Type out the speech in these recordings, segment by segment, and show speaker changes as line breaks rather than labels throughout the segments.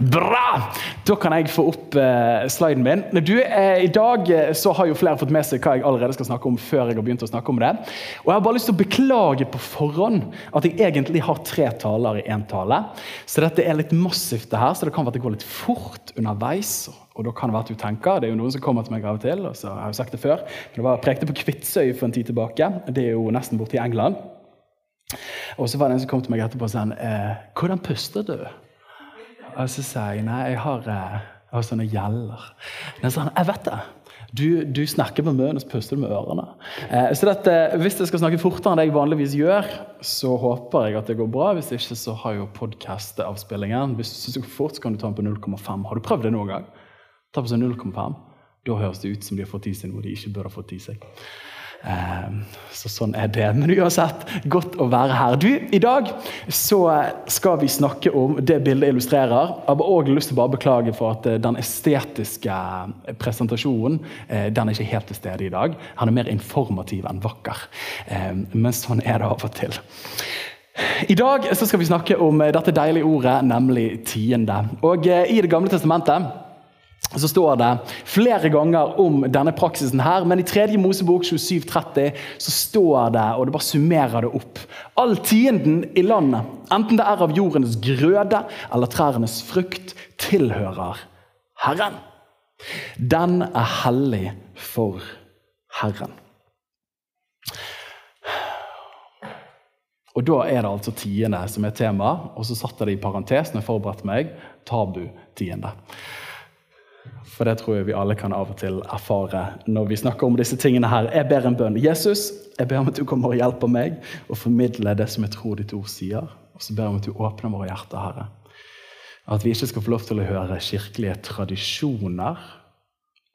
Bra! Da kan jeg få opp eh, sliden min. Du, eh, I dag eh, så har jo flere fått med seg hva jeg allerede skal snakke om. før jeg har begynt å snakke om det. Og Jeg har bare lyst til å beklage på forhånd at jeg egentlig har tre taler i én tale. Så dette er litt massivt, det her, så det kan være at det går litt fort underveis. Og da kan Det være at du tenker, det er jo noen som kommer til meg av og til, og så har jeg jo sagt det før, men det var prekte på Kvitsøy for en tid tilbake. Det er jo nesten borte i England. Og så var det en som kom til meg etterpå og sa eh, 'Hvordan puster du?' Og så sa jeg nei, jeg har, eh, jeg har sånne gjeller. Men så jeg vet det. Du, du snakker med munnen, så puster du med ørene. Eh, så dette, Hvis jeg skal snakke fortere enn det jeg vanligvis gjør, så håper jeg at det går bra. Hvis ikke, så har jo podkast-avspillingen. Hvis du synes det fort, så kan du ta den på 0,5. Har du prøvd det noen gang? Ta på sånn 0,5. Da høres det ut som de har fått i seg noe de ikke burde ha fått i seg. Eh, Så sånn er det. Men uansett, godt å være her. Du, I dag så skal vi snakke om det bildet illustrerer. Jeg har også lyst til å bare beklage for at eh, den estetiske presentasjonen eh, den er ikke helt til stede i dag. Han er mer informativ enn vakker. Eh, Men sånn er det av og til. I dag så skal vi snakke om eh, dette deilige ordet, nemlig tiende. Og eh, I Det gamle testamentet så står det flere ganger om denne praksisen her, men i 3. Mosebok 2730 så står det, og det bare summerer det opp All tienden i landet, enten det er av jordens grøde eller trærnes frukt, tilhører Herren. Den er hellig for Herren. Og Da er det altså tiende som er tema, og så satte jeg det i parentes når jeg forberedte meg. Tabu-tiende. For det tror jeg vi alle kan av og til erfare når vi snakker om disse tingene her. Jeg ber en bønn. Jesus, jeg ber om at du kommer og hjelper meg å formidle det som jeg tror ditt ord sier. Og så ber jeg om at du åpner våre hjerter, Herre. At vi ikke skal få lov til å høre kirkelige tradisjoner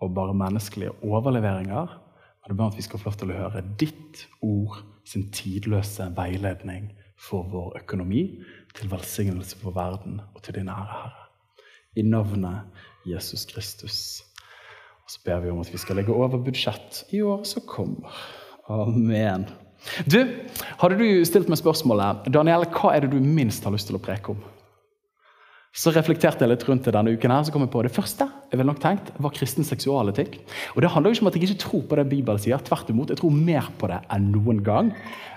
og bare menneskelige overleveringer. Men jeg ber om at vi skal få lov til å høre ditt ord sin tidløse veiledning for vår økonomi, til velsignelse for verden og til din ære, Herre. I navnet Jesus Kristus. Og så ber vi om at vi skal legge over budsjett i året som kommer. Amen. Du, Hadde du stilt meg spørsmålet Daniel, hva er det du minst har lyst til å preke om? Så reflekterte jeg litt rundt det denne uken. her, så kom jeg på Det første jeg ville nok tenkt, var kristen seksualetikk. Og Det handler jo ikke om at jeg ikke tror på det Bibelen sier. Tvert imot, jeg tror mer på det enn noen gang.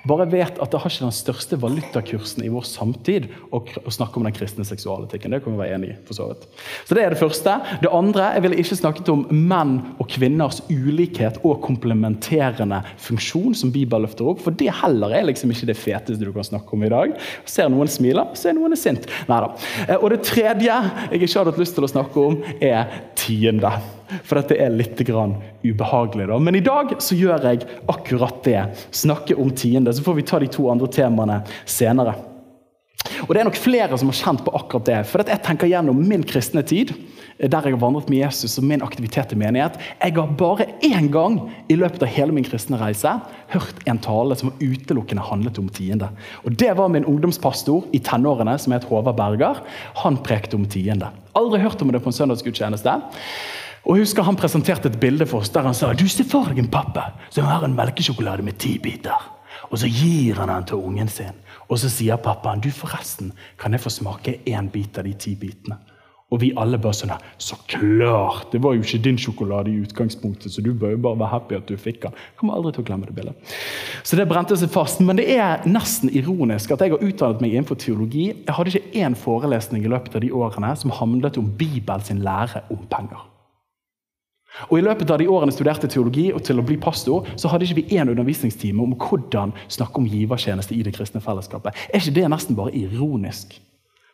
Bare vet at det har ikke den største valutakursen i vår samtid å, snakke om den kristne seksualetikken. Det kan vi være enig i. for Så vidt. Så det er det første. Det andre, jeg ville ikke snakket om menn og kvinners ulikhet og komplementerende funksjon, som Bibelen løfter opp. For det heller er liksom ikke det feteste du kan snakke om i dag. Ser noen smiler, så er noen sint. Neida. Og det tredje jeg ikke hadde hatt lyst til å snakke om, er tiende. For dette er litt ubehagelig. da. Men i dag så gjør jeg akkurat det. Snakke om tiende. Så får vi ta de to andre temaene senere. Og Det er nok flere som har kjent på akkurat det. For jeg tenker gjennom min kristne tid, der jeg har vandret med Jesus og min aktivitet i menighet Jeg har bare én gang i løpet av hele min kristne reise hørt en tale som utelukkende handlet om tiende. Og Det var min ungdomspastor i tenårene, som het Håvard Berger. Han prekte om tiende. Aldri hørt om det på en søndagsgudstjeneste. Og jeg husker Han presenterte et bilde for oss der han sa du ser for deg en pappa som har en melkesjokolade med ti biter. Og Så gir han den til ungen sin. Og så sier pappaen du forresten, kan jeg få smake én bit av de ti bitene. Og vi alle bare sånn Så klart! Det var jo ikke din sjokolade i utgangspunktet, så du bør jo bare være happy at du fikk den. Kommer aldri til å glemme det bildet. Så det brente seg fast. Men det er nesten ironisk at jeg har utdannet meg innenfor teologi. Jeg hadde ikke én forelesning i løpet av de årene som handlet om Bibels lære om penger. Og I løpet av de årene jeg studerte teologi og til å bli pastor, så hadde ikke vi én undervisningstime om hvordan snakke om givertjeneste i det kristne fellesskapet. Er ikke det nesten bare ironisk?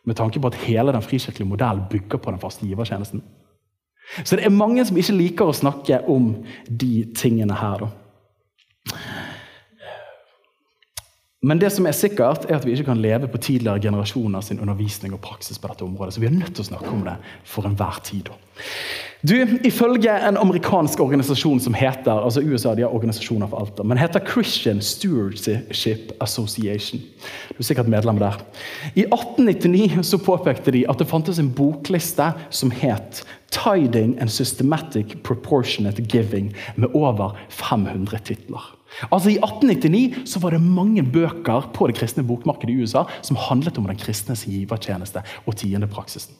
Med tanke på at hele den frikirkelige modellen bygger på den faste givertjenesten. Så det er mange som ikke liker å snakke om de tingene her. Da. Men det som er sikkert er at vi ikke kan leve på tidligere generasjoner sin undervisning og praksis på dette området. Så vi er nødt til å snakke om det for enhver tid. Du, Ifølge en amerikansk organisasjon som heter altså USA de har organisasjoner for alt, men heter Christian Stewardship Association. Du er sikkert medlem der. I 1899 så påpekte de at det fantes en bokliste som het 'Tiding and Systematic Proportionate Giving', med over 500 titler. Altså I 1899 så var det mange bøker på det kristne bokmarkedet i USA som handlet om den kristnes givertjeneste og tiendepraksisen.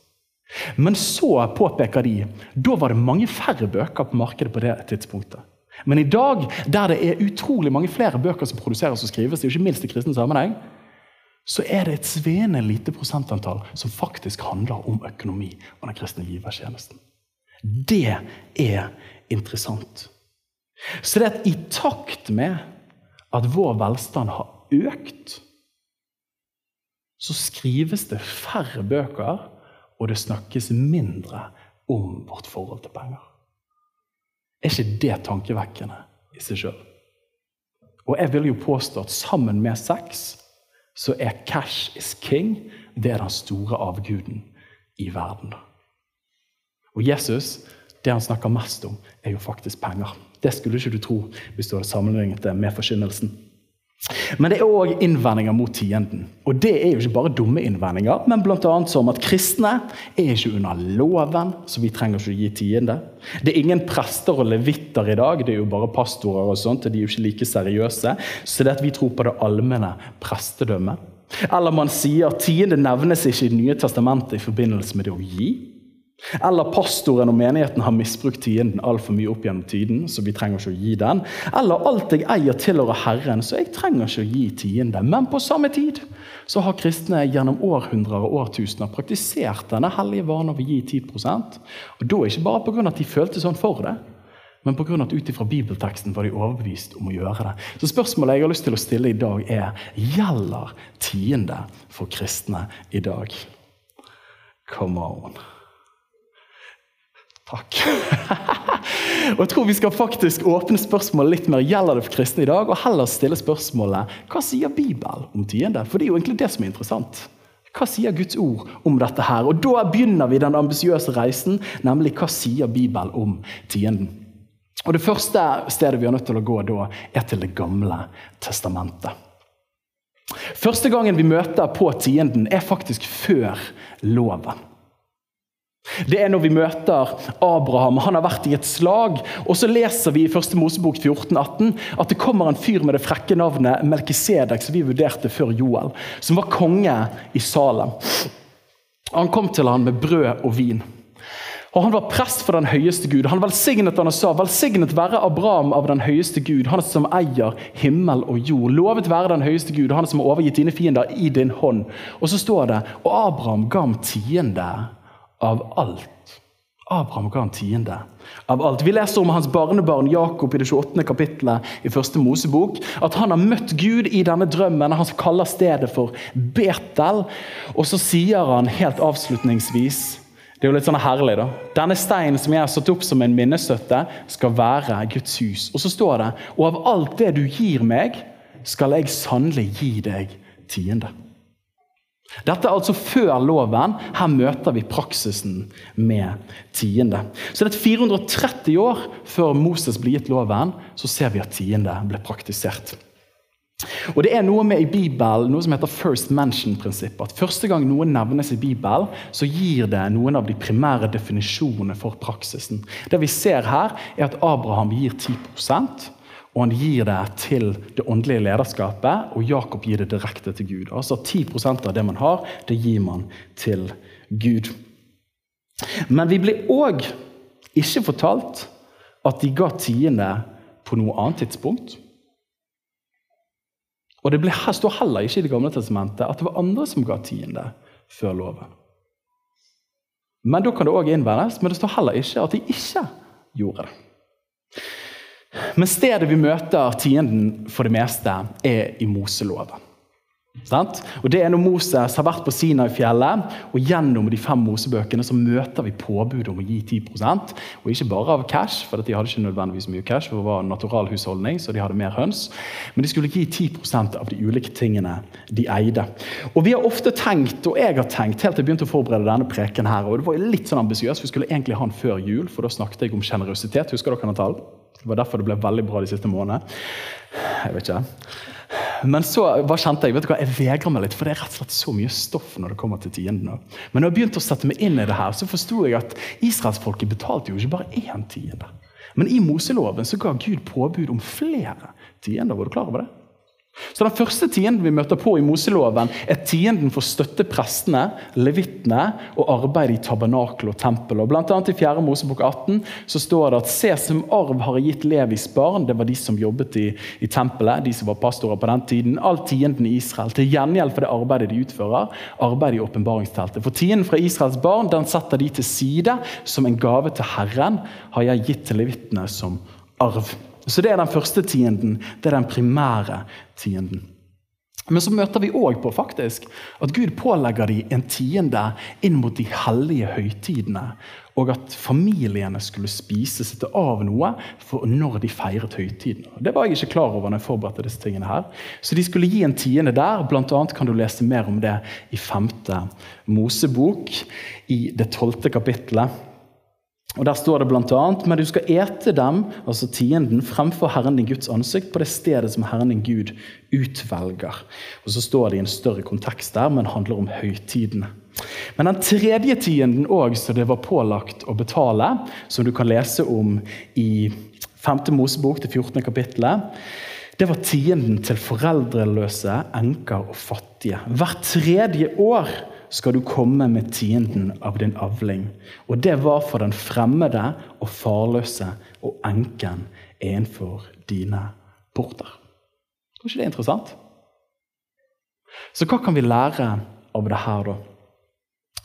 Men så påpeker de da var det mange færre bøker på markedet på det tidspunktet. Men i dag, der det er utrolig mange flere bøker som produseres og skrives, ikke minst i kristen sammenheng, så er det et svenende lite prosentantall som faktisk handler om økonomi og den kristne givertjenesten. Det er interessant. Så det er at i takt med at vår velstand har økt, så skrives det færre bøker og det snakkes mindre om vårt forhold til penger. Er ikke det tankevekkende i seg sjøl? Og jeg vil jo påstå at sammen med sex så er cash is king. Det er den store avguden i verden. Og Jesus, det han snakker mest om, er jo faktisk penger. Det skulle ikke du tro hvis du hadde sammenlignet det med forkynnelsen. Men det er òg innvendinger mot tienden. Og det er jo ikke bare dumme innvendinger, men bl.a. som at kristne er ikke under loven, så vi trenger ikke å gi tiende. Det er ingen prester og levitter i dag, det er jo bare pastorer og sånt, og de er jo ikke like seriøse. Så det at vi tror på det allmenne prestedømmet. Eller man sier at tiende nevnes ikke i Det nye testamentet i forbindelse med det å gi. Eller pastoren og menigheten har misbrukt tienden altfor mye opp gjennom tiden, så vi trenger ikke å gi den. Eller alt jeg eier, tilhører Herren, så jeg trenger ikke å gi tiende. Men på samme tid så har kristne gjennom århundrer og årtusener praktisert denne hellige vanen av å gi 10% Og da ikke bare pga. at de følte sånn for det, men pga. at ut ifra bibelteksten var de overbevist om å gjøre det. Så spørsmålet jeg har lyst til å stille i dag, er gjelder tiende for kristne i dag? Come on. Takk. og jeg tror Vi skal faktisk åpne spørsmålet litt mer gjelder det for kristne i dag, og heller stille spørsmålet hva sier Bibelen om tiende? For det er jo egentlig det som er interessant. Hva sier Guds ord om dette her? Og Da begynner vi den ambisiøse reisen, nemlig hva sier Bibelen om tienden? Og Det første stedet vi er nødt til å gå da, er til Det gamle testamentet. Første gangen vi møter på tienden, er faktisk før loven. Det er når vi møter Abraham. Han har vært i et slag. Og så leser vi i 1. Mosebok 14, 18, at det kommer en fyr med det frekke navnet Melkisedek, som vi vurderte før Joel, som var konge i Salem. Han kom til han med brød og vin. Og Han var prest for den høyeste Gud. Han velsignet han og sa, 'Velsignet være Abraham av den høyeste Gud, han som eier himmel og jord.' 'Lovet være den høyeste Gud, han som har overgitt dine fiender i din hånd.' Og så står det, 'Og Abraham ga ham tiende av alt. Abraham ga en tiende av alt. Vi leser om hans barnebarn Jakob i det 28. kapittelet i første Mosebok. At han har møtt Gud i denne drømmen. Han kaller stedet for Betel. Og så sier han helt avslutningsvis Det er jo litt sånn herlig, da. Denne steinen som jeg har satt opp som en minnestøtte, skal være Guds hus. Og så står det Og av alt det du gir meg, skal jeg sannelig gi deg tiende. Dette er altså før loven. Her møter vi praksisen med tiende. Så det er 430 år før Moses ble gitt loven, så ser vi at tiende ble praktisert. Og Det er noe med i Bibelen, noe som heter first mention-prinsippet. at Første gang noe nevnes i Bibelen, så gir det noen av de primære definisjonene for praksisen. Det vi ser her, er at Abraham gir 10 og han gir det til det åndelige lederskapet, og Jakob gir det direkte til Gud. Altså 10% av det man har, det gir man til Gud. Men vi blir òg ikke fortalt at de ga tiende på noe annet tidspunkt. Og Det står heller ikke i Det gamle testamentet at det var andre som ga tiende før loven. Men da kan det òg innvendes, men det står heller ikke at de ikke gjorde det. Men stedet vi møter tienden for det meste, er i Moseloven. Og Det er når Moses har vært på Sinai-fjellet, og gjennom de fem Mosebøkene så møter vi påbudet om å gi 10% Og ikke bare av cash, for de hadde ikke nødvendigvis mye cash, for det var naturalhusholdning, så de hadde mer høns. Men de skulle gi 10% av de ulike tingene de eide. Og Vi har ofte tenkt, og jeg har tenkt, helt til jeg begynte å forberede denne preken her, og det var litt sånn ambisiøst, vi skulle egentlig ha den før jul, for da snakket jeg om sjenerøsitet. Husker dere Natal? Det var derfor det ble veldig bra de siste månedene. Jeg vet ikke. Men så hva kjente jeg vet du hva, jeg vegrer meg litt, for det er rett og slett så mye stoff når det kommer til tiendene. Men når jeg begynte å sette meg inn i det her, så forsto jeg at israelsfolket betalte jo ikke bare én tiende. Men i Moseloven så ga Gud påbud om flere tiender. Var du klar over det? Så Den første tienden vi møter på i Moseloven, er tienden for å støtte prestene, levittene og arbeidet i tabernakel og tempel. Og blant annet I 4. Mosebok 18 så står det at se som arv har gitt Levis barn. Det var de som jobbet i, i tempelet, de som var pastorer på den tiden. All tienden i Israel. Til gjengjeld for det arbeidet de utfører, Arbeidet i åpenbaringsteltet. For tienden fra Israels barn den setter de til side som en gave til Herren, har jeg gitt til levittene som arv. Så Det er den første tienden. Det er den primære tienden. Men så møter vi òg på faktisk at Gud pålegger dem en tiende inn mot de hellige høytidene. Og at familiene skulle spise seg av noe for når de feiret høytiden. Det var jeg ikke klar over når jeg forberedte disse tingene her. Så de skulle gi en tiende der. Blant annet kan du lese mer om det i femte Mosebok, i det tolvte kapittelet. Og Der står det bl.a.: Men du skal ete dem, altså tienden, fremfor Herren din Guds ansikt, på det stedet som Herren din Gud utvelger. Og Så står det i en større kontekst der, men handler om høytidene. Men den tredje tienden òg, som det var pålagt å betale, som du kan lese om i 5. Mosebok, det 14. kapittelet, det var tienden til foreldreløse, enker og fattige. Hvert tredje år skal du komme med tienden av din avling. Og det var for den fremmede og farløse og enken innenfor dine porter. Er ikke det interessant? Så hva kan vi lære av det her, da?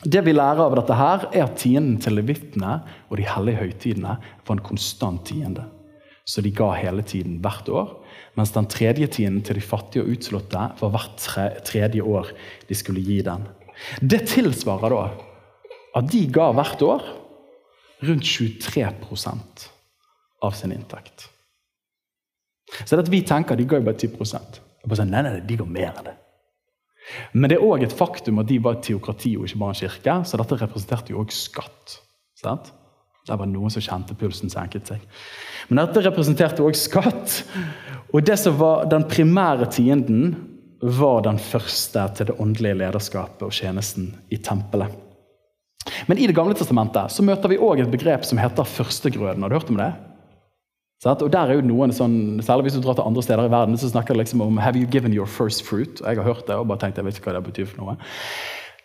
Det vi lærer av dette, her er at tienden til levittene og de hellige høytidene var en konstant tiende. Så de ga hele tiden hvert år. Mens den tredje tienden til de fattige og utslåtte var hvert tredje år de skulle gi den. Det tilsvarer da at de ga hvert år rundt 23% av sin inntekt. Så det at vi tenker de ga jo bare 10 og bare nei, nei, de ga mer enn det. Men det er òg et faktum at de var et teokrati og ikke bare en kirke, så dette representerte jo òg skatt. Sant? Det var noen som kjente pulsen senket seg. Men dette representerte òg skatt. Og det som var den primære tienden, var den første til det åndelige lederskapet og tjenesten i tempelet. Men i Det gamle testamentet så møter vi også et begrep som heter førstegrøden. Har du hørt om det? Og der er jo noen sånn, Særlig hvis du drar til andre steder i verden, så snakker de liksom om 'Have you given your first fruit?' Jeg har hørt det og bare tenkt jeg vet ikke hva det betyr for noe.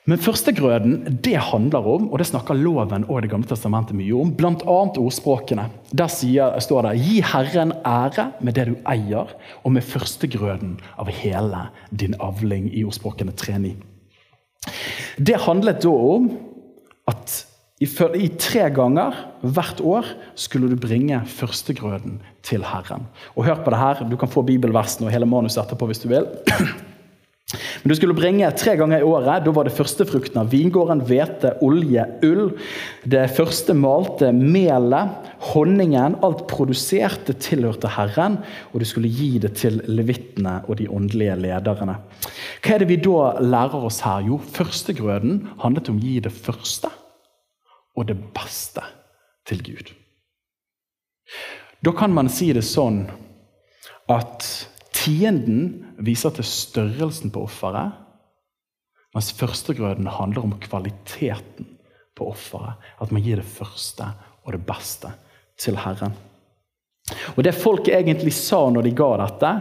Men førstegrøden det handler om, og det snakker loven og Det gamle testamentet mye om, bl.a. ordspråkene. Der sier, står det 'Gi Herren ære med det du eier, og med førstegrøden av hele din avling' i ordspråkene 3.9. Det handlet da om at i, i tre ganger hvert år skulle du bringe førstegrøden til Herren. Og hør på det her, Du kan få bibelversene og hele manuset etterpå hvis du vil. Men du skulle bringe tre ganger i året. Da var det førstefrukten av vingården, hvete, olje, ull. Det første malte melet, honningen. Alt produserte tilhørte Herren, og du skulle gi det til levittene og de åndelige lederne. Hva er det vi da lærer oss her? Jo, førstegrøden handlet om å gi det første og det beste til Gud. Da kan man si det sånn at Tienden viser til størrelsen på offeret, mens førstegrøden handler om kvaliteten på offeret. At man gir det første og det beste til Herren. Og Det folket egentlig sa når de ga dette,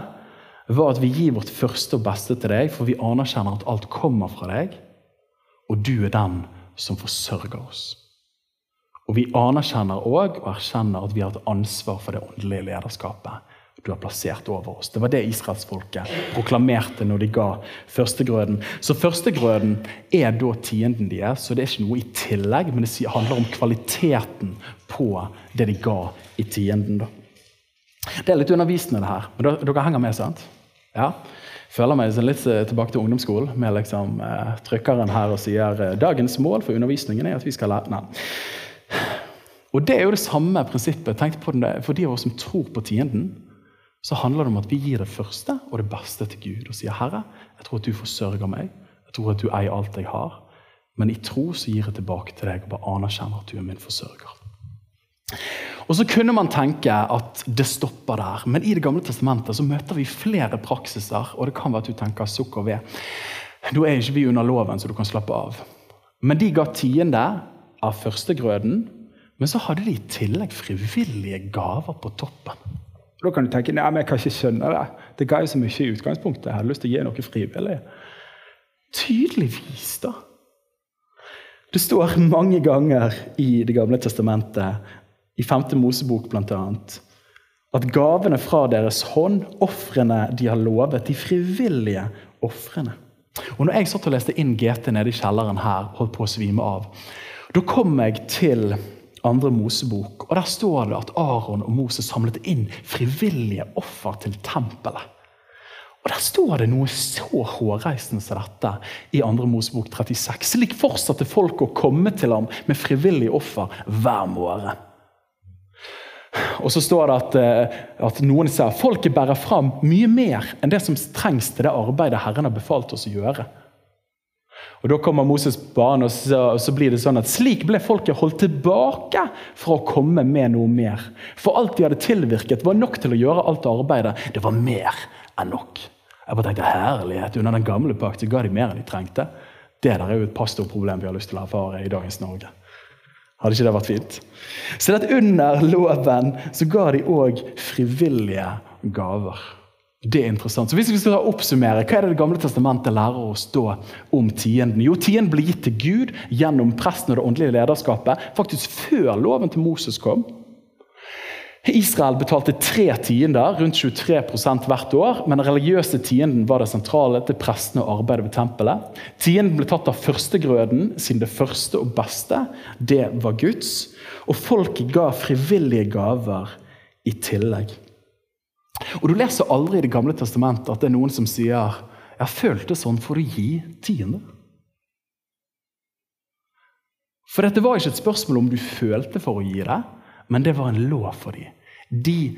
var at vi gir vårt første og beste til deg, for vi anerkjenner at alt kommer fra deg, og du er den som forsørger oss. Og Vi anerkjenner òg og erkjenner at vi har et ansvar for det åndelige lederskapet du har plassert over oss. Det var det israelsfolket proklamerte når de ga førstegrøden. Så førstegrøden er da tienden deres, så det er ikke noe i tillegg, men det handler om kvaliteten på det de ga i tienden. Da. Det er litt undervisende, det her, men dere henger med, sant? Ja. føler meg litt tilbake til ungdomsskolen med liksom, eh, trykkeren her og sier eh, dagens mål for undervisningen er at vi skal lære Nei. Og Det er jo det samme prinsippet. Tenk på det, For de av oss som tror på tienden, så handler det om at vi gir det første og det beste til Gud og sier Herre, jeg tror at du forsørger meg, jeg tror at du eier alt jeg har, men i tro så gir jeg tilbake til deg og bare anerkjenner at du er min forsørger. Og så kunne man tenke at det stopper der, men i Det gamle testamentet så møter vi flere praksiser. Og det kan være at du tenker sukk og ved. Da er ikke vi under loven, så du kan slappe av. Men de ga tiende av førstegrøden, men så hadde de i tillegg frivillige gaver på toppen. Da kan du tenke nei, jeg kan ikke skjønne det. Det ga jo så mye i utgangspunktet. Jeg hadde lyst til å gi noe frivillig. Tydeligvis, da. Det står mange ganger i Det gamle testamentet i 5. Mosebok bl.a. At gavene fra deres hånd, ofrene de har lovet, de frivillige ofrene. Og når jeg satt og leste inn GT nede i kjelleren her, holdt på å svime av, da kom jeg til andre Mosebok, og der står det at Aron og Moses samlet inn frivillige offer til tempelet. Og Der står det noe så hårreisende som dette i 2. Mosebok 36. Slik fortsatte folk å komme til ham med frivillige offer hver morgen. Og så står det at, eh, at noen sier folket bærer fram mye mer enn det som trengs til det arbeidet Herren har befalt oss å gjøre. Og Da kommer Moses banen, og så, og så blir det sånn at slik ble folket holdt tilbake for å komme med noe mer. For alt de hadde tilvirket, var nok til å gjøre alt arbeidet. Det var mer enn nok. Jeg bare tenkte, herlighet, Under den gamle pakt så ga de mer enn de trengte. Det der er jo et pastorproblem vi har lyst til å erfare i dagens Norge. Hadde ikke det vært fint? Så under loven så ga de òg frivillige gaver. Det er interessant. Så hvis vi skal oppsummere, Hva er det Det gamle testamentet lærer oss da om tienden? Jo, tienden ble gitt til Gud gjennom presten og det åndelige lederskapet faktisk før loven til Moses kom. Israel betalte tre tiender, rundt 23% hvert år, men den religiøse tienden var det sentrale til prestene og arbeidet ved tempelet. Tienden ble tatt av førstegrøden, siden det første og beste, det var Guds. Og folket ga frivillige gaver i tillegg. Og Du leser aldri i Det gamle testamentet at det er noen som sier jeg følte sånn for å gi tiende. For dette var ikke et spørsmål om du følte for å gi det, men det var en lov for dem. De,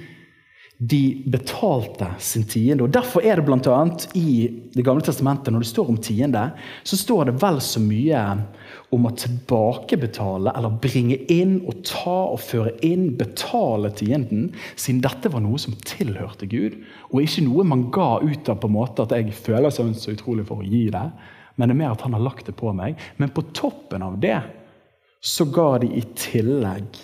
de betalte sin tiende. og Derfor er det bl.a. i Det gamle testamentet, når det står om tiende, så står det vel så mye om å tilbakebetale eller bringe inn og ta og føre inn, betale tienden, siden dette var noe som tilhørte Gud, og ikke noe man ga ut av på en måte at jeg føler seg så utrolig for å gi det, men det er mer at han har lagt det på meg. Men på toppen av det så ga de i tillegg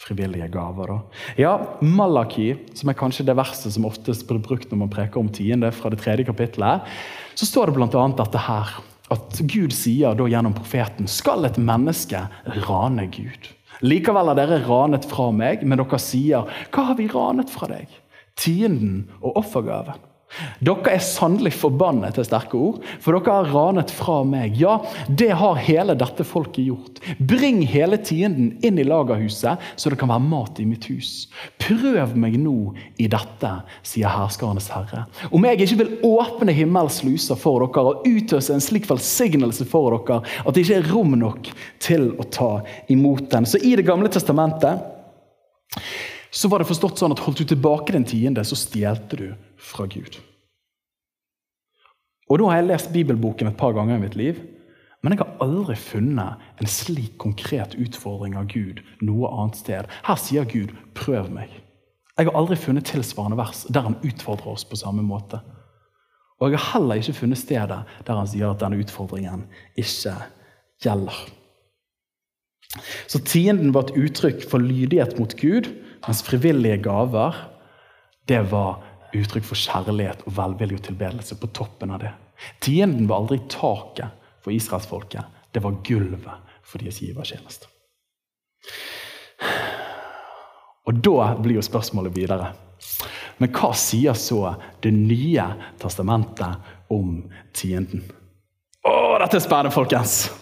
frivillige gaver. Da. Ja, Malaki, som er kanskje det verset som oftest blir brukt når man preker om tiende, fra det tredje kapittelet, så står det bl.a. dette her. At Gud sier da gjennom profeten skal et menneske rane Gud. Likevel har dere ranet fra meg, men dere sier, hva har vi ranet fra deg? Tienden og offergaven. Dere er sannelig forbannet til sterke ord, for dere har ranet fra meg. Ja, det har hele dette folket gjort. Bring hele tienden inn i lagerhuset, så det kan være mat i mitt hus. Prøv meg nå i dette, sier herskernes herre. Om jeg ikke vil åpne himmels sluser for dere og utøse en slik velsignelse for dere at det ikke er rom nok til å ta imot den. Så i Det gamle testamentet så var det forstått sånn at holdt du tilbake den tiende, så stjelte du fra Gud. Og Nå har jeg lest bibelboken et par ganger i mitt liv, men jeg har aldri funnet en slik konkret utfordring av Gud noe annet sted. Her sier Gud 'prøv meg'. Jeg har aldri funnet tilsvarende vers der han utfordrer oss på samme måte. Og jeg har heller ikke funnet stedet der han sier at denne utfordringen ikke gjelder. Så tienden var et uttrykk for lydighet mot Gud, mens frivillige gaver det var uttrykk for kjærlighet og velvilje og tilbedelse på toppen av det. Tienden var aldri taket for israelsfolket. Det var gulvet for deres givertjeneste. Og da blir jo spørsmålet videre. Men hva sier så Det nye testamentet om tienden? Å, dette er spennende, folkens!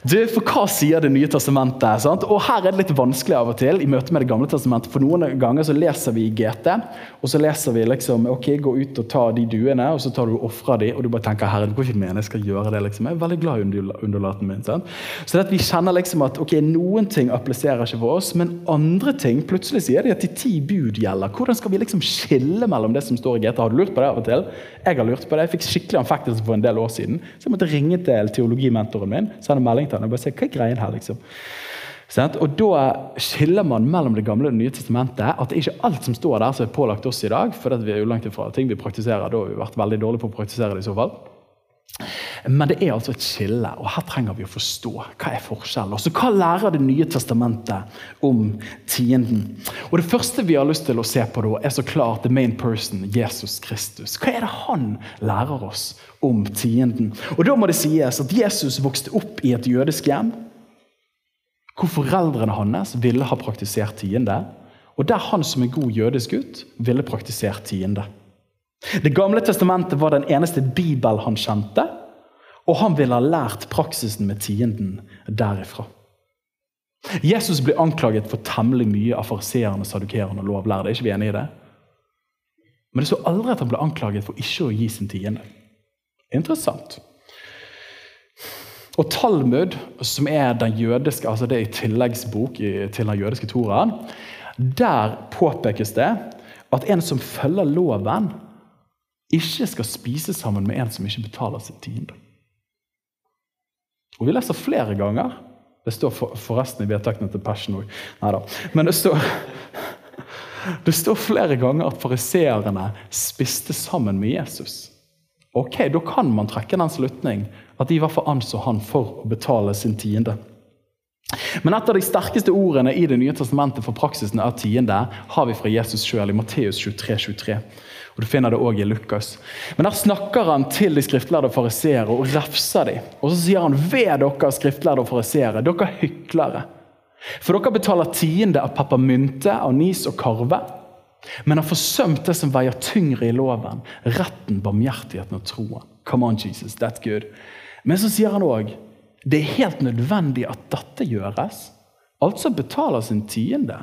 Du, for hva sier Det nye testamentet? Sant? Og Her er det litt vanskelig av og til i møte med Det gamle testamentet. For noen ganger så leser vi i GT, og så leser vi liksom ok, gå ut og ta de duene, og så tar du ofrer de, og du bare tenker herre, hvorfor går ikke mene jeg skal gjøre det. liksom. Jeg er veldig glad i underlaten min. Sant? Så det at vi kjenner liksom at ok, noen ting appliserer ikke for oss, men andre ting plutselig sier de at de ti bud gjelder. Hvordan skal vi liksom skille mellom det som står i GT? Har du lurt på det av og til? Jeg har lurt på det. Jeg fikk skikkelig anfektelse for en del år siden, så jeg måtte ringe til teologimentoren min. sende melding han og bare se hva er greien her. liksom. Og Da skiller man mellom Det gamle og Det nye testamentet. At det er ikke alt som står der som er pålagt oss i dag. For vi er jo langt ifra ting vi praktiserer. Da har vi vært veldig dårlige på å praktisere det i så fall. Men det er altså et skille, og her trenger vi å forstå hva er forskjellen. Altså, hva lærer Det nye testamentet om tienden? Og Det første vi har lyst til å se på, da, er så klart the main person, Jesus Kristus. Hva er det han lærer oss om tienden? Og Da må det sies at Jesus vokste opp i et jødisk hjem hvor foreldrene hans ville ha praktisert tiende, og der han som en god jødisk gutt ville praktisert tiende. Det gamle testamentet var den eneste bibel han kjente, og han ville ha lært praksisen med tienden derifra. Jesus ble anklaget for temmelig mye av fariseerne, sadukerene og lovlærde. Er ikke vi enige i det? Men det står aldri at han ble anklaget for ikke å gi sin tiende. Interessant. Og Talmud, som er den jødiske, altså det er tilleggsbok til den jødiske toraen, der påpekes det at en som følger loven, ikke skal spise sammen med en som ikke betaler sin tiende. Og Vi leser flere ganger Det står for, forresten i vedtakene til Passion òg. Men det står, det står flere ganger at fariseerne spiste sammen med Jesus. Ok, Da kan man trekke den slutning at de i hvert fall anså han for å betale sin tiende. Men et av de sterkeste ordene i Det nye testamentet for praksisen av tiende har vi fra Jesus sjøl i Matteus 23, 23. Og Du finner det òg i Lukas. Men Der snakker han til de skriftlærde fariseere og refser dem. Og så sier han ved dere skriftlærde og fariseere, dere hyklere. For dere betaler tiende av peppermynte, anis og karve. Men har forsømt det som veier tyngre i loven, retten, barmhjertigheten og troen. Come on, Jesus, that's good. Men så sier han òg det er helt nødvendig at dette gjøres. Altså betaler sin tiende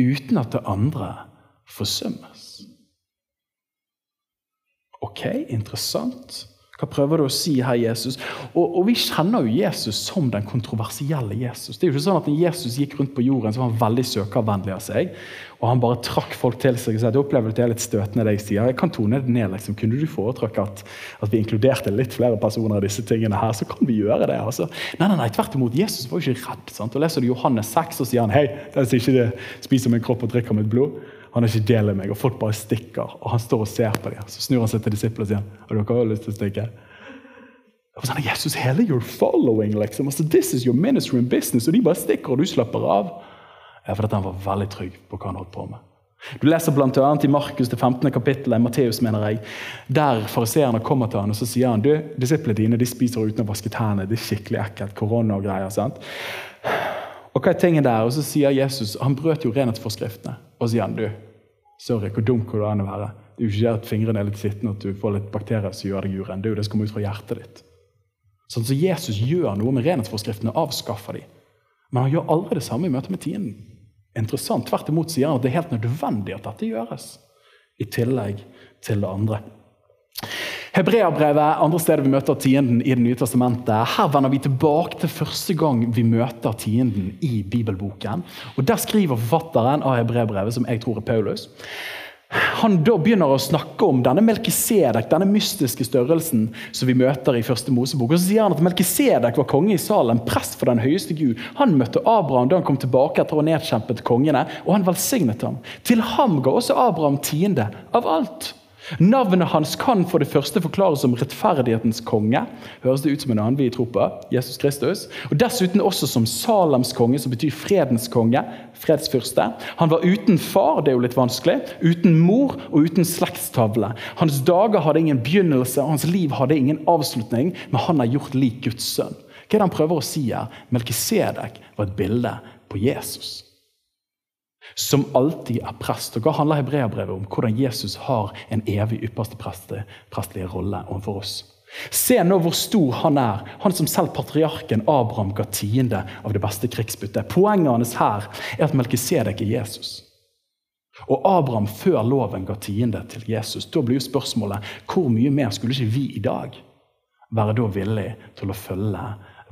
uten at det andre forsømmes. Ok, interessant. Hva prøver du å si her, Jesus? Og, og, Vi kjenner jo Jesus som den kontroversielle Jesus. Det er jo ikke sånn at Når Jesus gikk rundt på jorden, så var han veldig søkervennlig av seg. Og han bare trakk folk til seg og sa jeg opplever det er litt støtende det jeg sier. Jeg kan tone det ned. liksom. Kunne du foretrekke at, at, vi inkluderte litt flere personer av disse tingene her, så kan vi gjøre det. altså. Nei, nei, nei, tvert imot. Jesus var jo ikke redd. sant? Og Leser du Johannes 6, så sier han hei, den som ikke spiser min kropp og drikker mitt blod, han er ikke del av meg. Og folk bare stikker. Og han står og ser på dem. Så snur han seg til disiplene og sier har dere også lyst til å stikke. Og sånn, Jesus, hele your following, liksom. Altså, this is your ministry and business. Og de bare stikker, og du slapper av. Ja, for han var veldig trygg på hva han holdt på med. Du leser bl.a. i Markus det 15. kapittelet, Matteus, mener jeg, der fariseerne kommer til han, og så sier han du, disiplene dine de spiser uten å vaske tennene. Det er skikkelig ekkelt. Korona og greier. sant? Og hva er tingen der? Og så sier Jesus Han brøt jo renhetsforskriftene. Og sier han du, sorry, hvor dum kan du an å være? Det er jo ikke det at fingrene er litt og at du får litt bakterier som gjør deg uren. Det er jo det som kommer ut fra hjertet ditt. Sånn Så Jesus gjør noe med renhetsforskriftene og avskaffer de. Men han gjør aldri det samme i møte med tiden. Interessant. Tvert imot sier han at det er helt nødvendig at dette gjøres. I tillegg til det andre. Hebreabrevet, andre steder vi møter tienden i Det nye testamentet. Her vender vi tilbake til første gang vi møter tienden i bibelboken. Og Der skriver forfatteren av hebreabrevet, som jeg tror er Paulus, han da begynner å snakke om denne Melkisedek, denne mystiske størrelsen som vi møter i første Mosebok. Og så sier han at Melkisedek var konge i Salem, prest for den høyeste Gud. Han møtte Abraham da han kom tilbake etter å ha nedkjempet kongene, og han velsignet ham. Til ham ga også Abraham tiende av alt. Navnet hans kan for det første forklares som rettferdighetens konge. Høres det ut som en annen vi tror på? Jesus Kristus. Og Dessuten også som Salems konge, som betyr fredens konge. Fredsfyrste. Han var uten far, det er jo litt vanskelig, uten mor og uten slektstavle. Hans dager hadde ingen begynnelse, hans liv hadde ingen avslutning, men han er gjort lik Guds sønn. Hva er det han prøver å si her? Melkisedek var et bilde på Jesus som alltid er prest. Og Hva handler hebreabrevet om? Hvordan Jesus har en evig ypperste prestelige rolle overfor oss. Se nå hvor stor han er, han som selv patriarken Abraham ga tiende av det beste krigsbyttet. Poenget hans her er at Melkisedek er Jesus. Og Abraham før loven ga tiende til Jesus. Da blir jo spørsmålet hvor mye mer skulle ikke vi i dag være da villig til å følge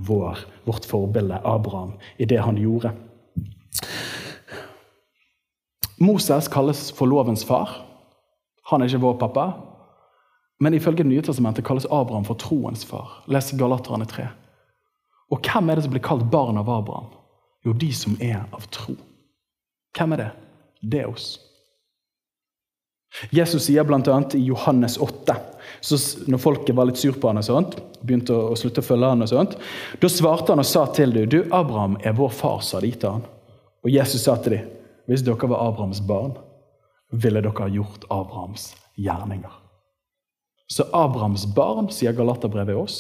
vår, vårt forbilde Abraham i det han gjorde? Moses kalles for lovens far. Han er ikke vår pappa. Men ifølge Det nye testamentet kalles Abraham for troens far. Les Galaterne 3. Og hvem er det som blir kalt barn av Abraham? Jo, de som er av tro. Hvem er det? Det er oss. Jesus sier bl.a. i Johannes 8, så når folket var litt sur på han og sånt, begynte å, slutte å følge han og sånt, da svarte han og sa til dem, du, Abraham er vår far, sa de til han. Og Jesus sa til dem, hvis dere var Abrahams barn, ville dere ha gjort Abrahams gjerninger. Så Abrahams barn, sier Galaterbrevet oss.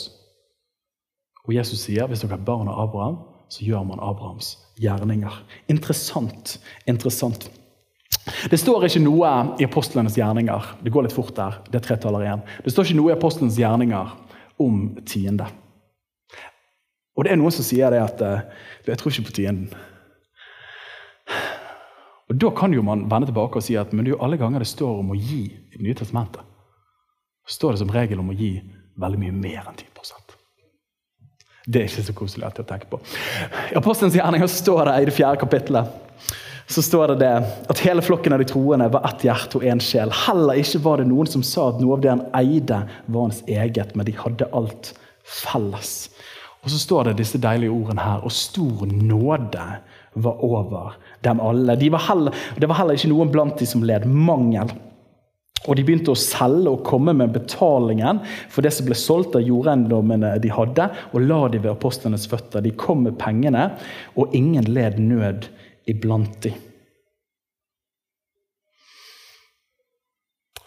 Og Jesus sier hvis dere er barn av Abraham, så gjør man Abrahams gjerninger. Interessant. Interessant. Det står ikke noe i apostlenes gjerninger det går litt fort der, det er tre taler igjen. Det står ikke noe i apostlenes gjerninger om tiende. Og det er noen som sier det at eh, jeg tror ikke på tienden. Og Da kan jo man vende tilbake og si at men det er jo alle ganger det står om å gi i Det nye testamentet, står det som regel om å gi veldig mye mer enn 10 Det er ikke så koselig å tenke på. I Apostelens gjerninger står det i det fjerde kapittelet så står det det at hele flokken av de troende var ett hjerte og én sjel. Heller ikke var det noen som sa at noe av det han eide, var hans eget, men de hadde alt felles. Og så står det disse deilige ordene her. Og stor nåde var over dem alle. De var heller, det var heller ikke noen blant de som led mangel. Og De begynte å selge og komme med betalingen for det som ble solgt av jordeiendommene de hadde, og la de ved apostlenes føtter. De kom med pengene, og ingen led nød iblant de.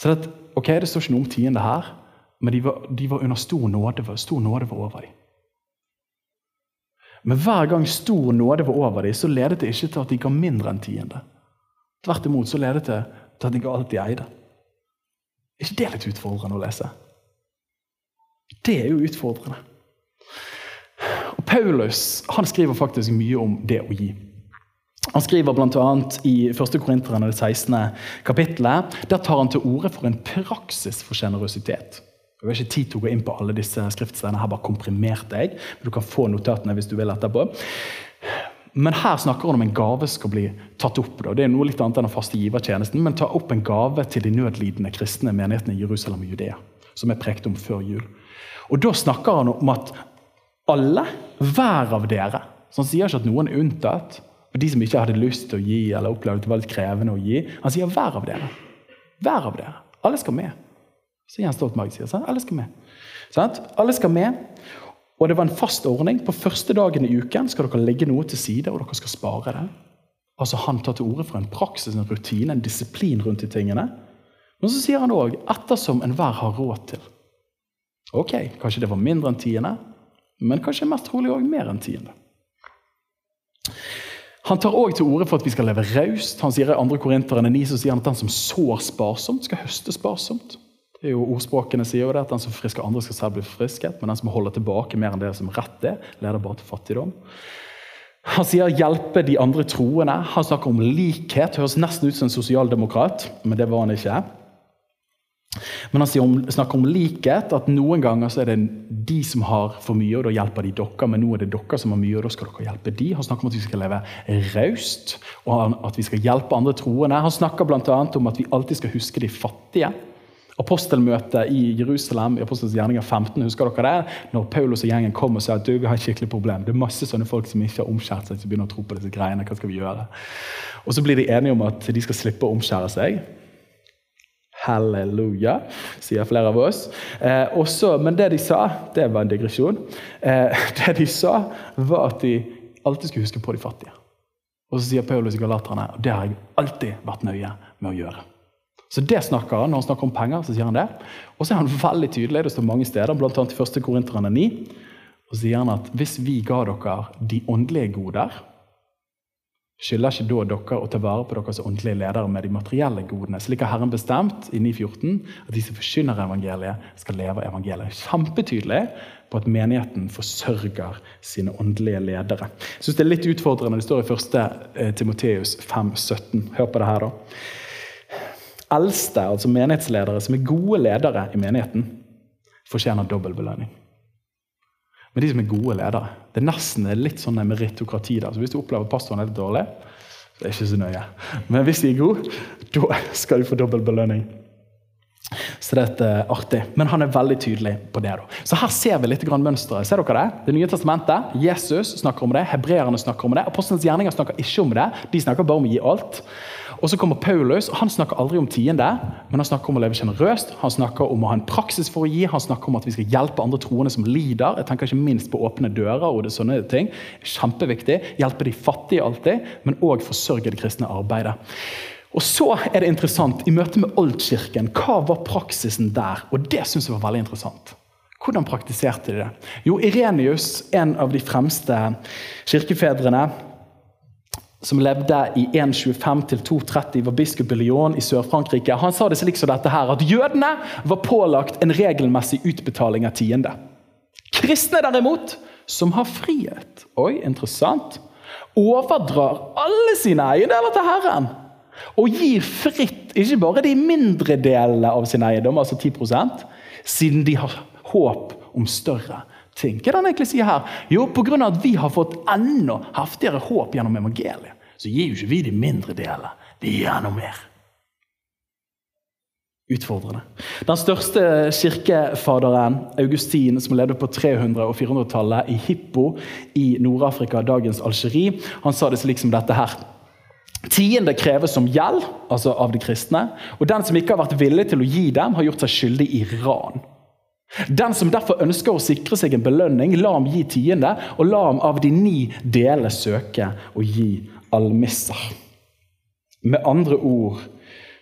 Så det, ok, det står ikke noe om tiende her, men de var, de var under stor nåde. Stor nåde var over dem. Men hver gang stor nåde var over dem, så ledet det ikke til at de ga mindre enn tiende. Tvert imot så ledet det til at de ga alt de eide. Er ikke det litt utfordrende å lese? Det er jo utfordrende. Og Paulus han skriver faktisk mye om det å gi. Han skriver bl.a. i 1. Korinterne, det 16. kapittelet. Der tar han til orde for en praksis for sjenerøsitet. Jeg har ikke tid til å gå inn på alle disse skriftstedene. Her bare komprimerte jeg. men Du kan få notatene hvis du vil etterpå. Men her snakker han om en gave skal bli tatt opp. Da. Det er noe litt annet enn den faste givertjenesten, men ta opp en gave til de nødlidende kristne menighetene i Jerusalem og Judea, som jeg prekte om før jul. Og Da snakker han om at alle, hver av dere Så Han sier ikke at noen er unntatt. Og de som ikke hadde lyst til å gi, eller opplevde det var litt krevende å gi. Han sier hver av dere. Hver av dere. Alle skal med. Så Jens Stoltenberg sier sånn, alle skal med. Sånn? Alle skal med, og det var en fast ordning. På første dagen i uken skal dere legge noe til side, og dere skal spare det. Altså Han tar til orde for en praksis, en rutine, en disiplin rundt de tingene. Men så sier han òg 'ettersom enhver har råd til'. Ok, kanskje det var mindre enn tiende, men kanskje mest trolig òg mer enn tiende. Han tar òg til orde for at vi skal leve raust. Han sier i 2. Korinterne 9 så sier han at den som sår sparsomt, skal høste sparsomt. Jo Ordspråkene sier jo det, at den som frisker andre, skal selv bli frisket. Men den som holder tilbake mer enn det som rett er, leder bare til fattigdom. Han sier 'hjelpe de andre troende'. Han snakker om likhet. Høres nesten ut som en sosialdemokrat, men det var han ikke. Men han om, snakker om likhet, at noen ganger så er det de som har for mye, og da hjelper de dere. Men nå er det dere som har mye, og da skal dere hjelpe de. Han snakker om at vi skal leve raust, og at vi skal hjelpe andre troende. Han snakker bl.a. om at vi alltid skal huske de fattige apostelmøtet i Jerusalem i Apostelens gjerninger 15. husker dere det? Når Paulus og gjengen kom og sa at du, vi har et skikkelig problem. Det er masse sånne folk som ikke har omskjært seg, som begynner å tro på disse greiene. Hva skal vi gjøre? Og Så blir de enige om at de skal slippe å omskjære seg. Halleluja, sier flere av oss. Eh, også, men det de sa, det var en digresjon. Eh, det de sa, var at de alltid skulle huske på de fattige. Og så sier Paulus i Galaterne og det har jeg alltid vært nøye med å gjøre. Så det snakker han når han snakker om penger. så sier han det. Og så er han veldig tydelig, det står mange steder, bl.a. i 1. Korinterne 9. Og sier han at hvis vi ga dere de åndelige goder, Skylder ikke da dere å ta vare på deres åndelige ledere med de materielle godene? Slik har Herren bestemt i 9.14 at de som forkynner evangeliet, skal leve evangeliet. Kjempetydelig på at menigheten forsørger sine åndelige ledere. Jeg synes Det er litt utfordrende. Det står i 1. Timoteus 5,17. Hør på det her, da. Eldste, altså menighetsledere, som er gode ledere i menigheten, fortjener dobbel belønning. Men de som er gode ledere Det er nesten litt sånn meritokrati. der. Så Hvis du opplever at pastoren er litt dårlig, så er det ikke så nøye. Men hvis de er gode, da skal de få dobbel belønning. Så det er artig. Men han er veldig tydelig på det. da. Så her ser vi litt mønsteret. Ser dere det? Det nye testamentet, Jesus snakker om det, hebreerne snakker om det. Apostelens gjerninger snakker ikke om det. De snakker bare om å gi alt. Og så kommer Paulus, og han snakker aldri om tiende, men han snakker om å leve sjenerøst. Han snakker om å ha en praksis for å gi, han snakker om at vi skal hjelpe andre troende som lider. Jeg tenker ikke minst på åpne dører og det sånne ting. Kjempeviktig. Hjelpe de fattige alltid, men òg forsørge det kristne arbeidet. Og så er det interessant, I møte med Oldkirken, hva var praksisen der? Og Det synes jeg var veldig interessant. Hvordan praktiserte de det? Jo, Irenius, en av de fremste kirkefedrene, som levde i 1.25-2.30, var biskop i Lyon i Sør-Frankrike. Han sa det slik som dette her, at jødene var pålagt en regelmessig utbetaling av tiende. Kristne derimot, som har frihet Oi, interessant. Overdrar alle sine eiendeler til Herren. Og gir fritt ikke bare de mindre delene av sin eiendom, altså 10% siden de har håp om større er det han egentlig sier her? Jo, pga. at vi har fått enda heftigere håp gjennom evangeliet, så gir jo ikke vi de mindre delene. Vi gir enda mer. Utfordrende. Den største kirkefaderen, Augustin, som levde på 300- og 400-tallet i Hippo i Nord-Afrika, dagens Algerie, han sa det slik som dette her. Tiende kreves som gjeld, altså av de kristne, og den som ikke har vært villig til å gi dem, har gjort seg skyldig i ran. Den som derfor ønsker å sikre seg en belønning, la ham gi tiende, og la ham av de ni dele søke å gi almisser. Med andre ord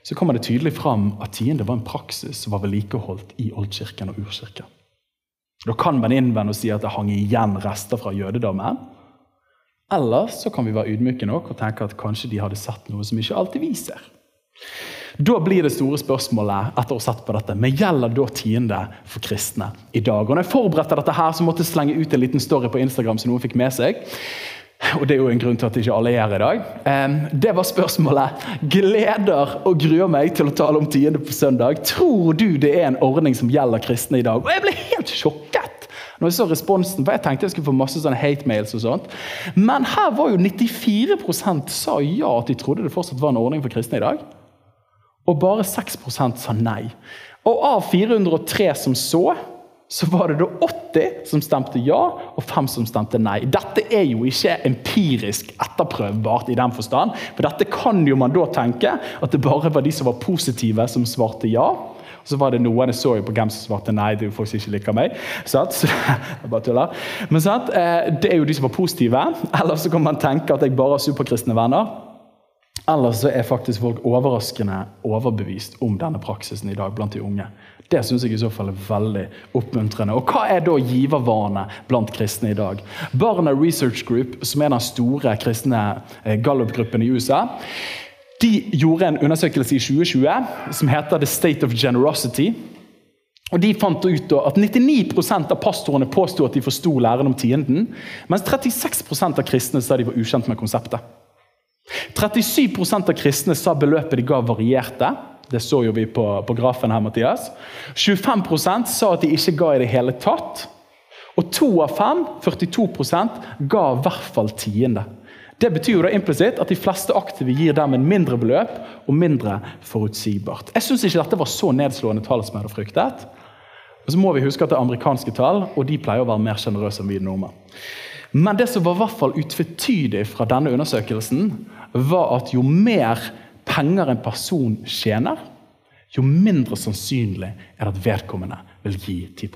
så kommer det tydelig fram at tiende var en praksis som var vedlikeholdt i oldkirken og urkirken. Da kan man innvende og si at det hang igjen rester fra jødedommen. Eller så kan vi være ydmyke nok og tenke at kanskje de hadde sett noe som ikke alltid vi ser. Da blir det store spørsmålet etter å ha sett på dette, men gjelder da tiende for kristne i dag? Og når jeg forberedte dette, her, så måtte jeg slenge ut en liten story på Instagram som noen fikk med seg. Og Det er jo en grunn til at ikke alle er her i dag. Det var spørsmålet. Gleder og gruer meg til å tale om tiende på søndag. Tror du det er en ordning som gjelder kristne i dag? Og jeg ble helt sjokket når jeg så responsen, for jeg tenkte jeg skulle få masse sånne hate-mails. og sånt. Men her var jo 94% sa ja at de trodde det fortsatt var en ordning for kristne i dag og bare 6% sa nei. Og av 403 som så, så var det da 80 som stemte ja, og 5 som stemte nei. Dette er jo ikke empirisk etterprøvbart i den forstand. For dette kan jo man da tenke at det bare var de som var positive, som svarte ja. Og så var det noen jeg så jo på hvem som svarte nei. det er jo folk som ikke liker meg. så, Så jeg bare tuller. Men sant? Eh, det er jo de som var positive. Eller så kan man tenke at jeg bare har superkristne venner. Eller så er faktisk folk overraskende overbevist om denne praksisen i dag blant de unge. Det syns jeg i så fall er veldig oppmuntrende. Og Hva er da givervane blant kristne i dag? Barna Research Group, som er den store kristne gallupgruppen gallup-gruppen i USA, de gjorde en undersøkelse i 2020 som heter The State of Generosity. Og De fant ut at 99% av pastorene påsto at de forsto læren om tienden, mens 36% av kristne sa de var ukjent med konseptet. 37% av kristne sa beløpet de ga, varierte. Det så jo vi på, på grafen her, Mathias. 25% sa at de ikke ga i det hele tatt. Og to av fem, 42 ga i hvert fall tiende. Det betyr jo da implisitt at de fleste aktive gir dem en mindre beløp og mindre forutsigbart. Jeg syns ikke dette var så nedslående tall som jeg hadde fryktet. Og så må vi huske at det er amerikanske tall, og de pleier å være mer sjenerøse enn vi nordmenn. Men det som var i hvert fall utvetydig fra denne undersøkelsen, var at jo mer penger en person tjener, jo mindre sannsynlig er det at vedkommende vil gi 10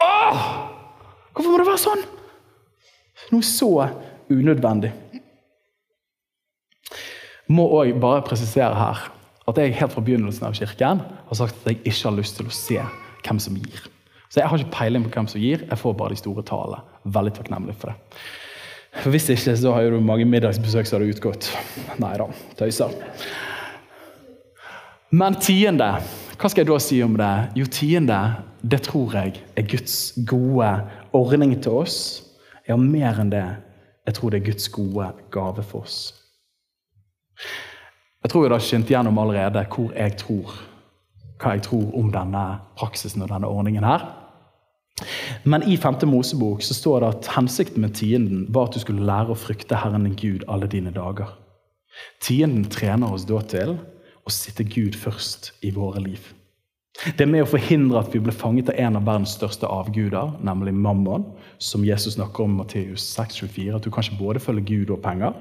Åh! Hvorfor må det være sånn? Noe så unødvendig. Må òg bare presisere her at jeg helt fra begynnelsen av kirken har sagt at jeg ikke har lyst til å se hvem som gir. Så jeg har ikke peiling på hvem som gir, jeg får bare de store tallene. Veldig takknemlig for det. Hvis ikke, så har du mange middagsbesøk som hadde utgått. Nei da, tøyser. Men tiende, hva skal jeg da si om det? Jo, tiende, det tror jeg er Guds gode ordning til oss. Ja, mer enn det. Jeg tror det er Guds gode gave for oss. Jeg tror jeg har skint gjennom allerede hvor jeg tror, hva jeg tror om denne praksisen og denne ordningen her. Men i 5. Mosebok så står det at hensikten med tienden var at du skulle lære å frykte Herren din Gud alle dine dager. Tienden trener oss da til å sitte Gud først i våre liv. Det er med å forhindre at vi blir fanget av en av verdens største avguder, nemlig mammon, som Jesus snakker om i Matteus 6,24, at du kan ikke både følge Gud og penger.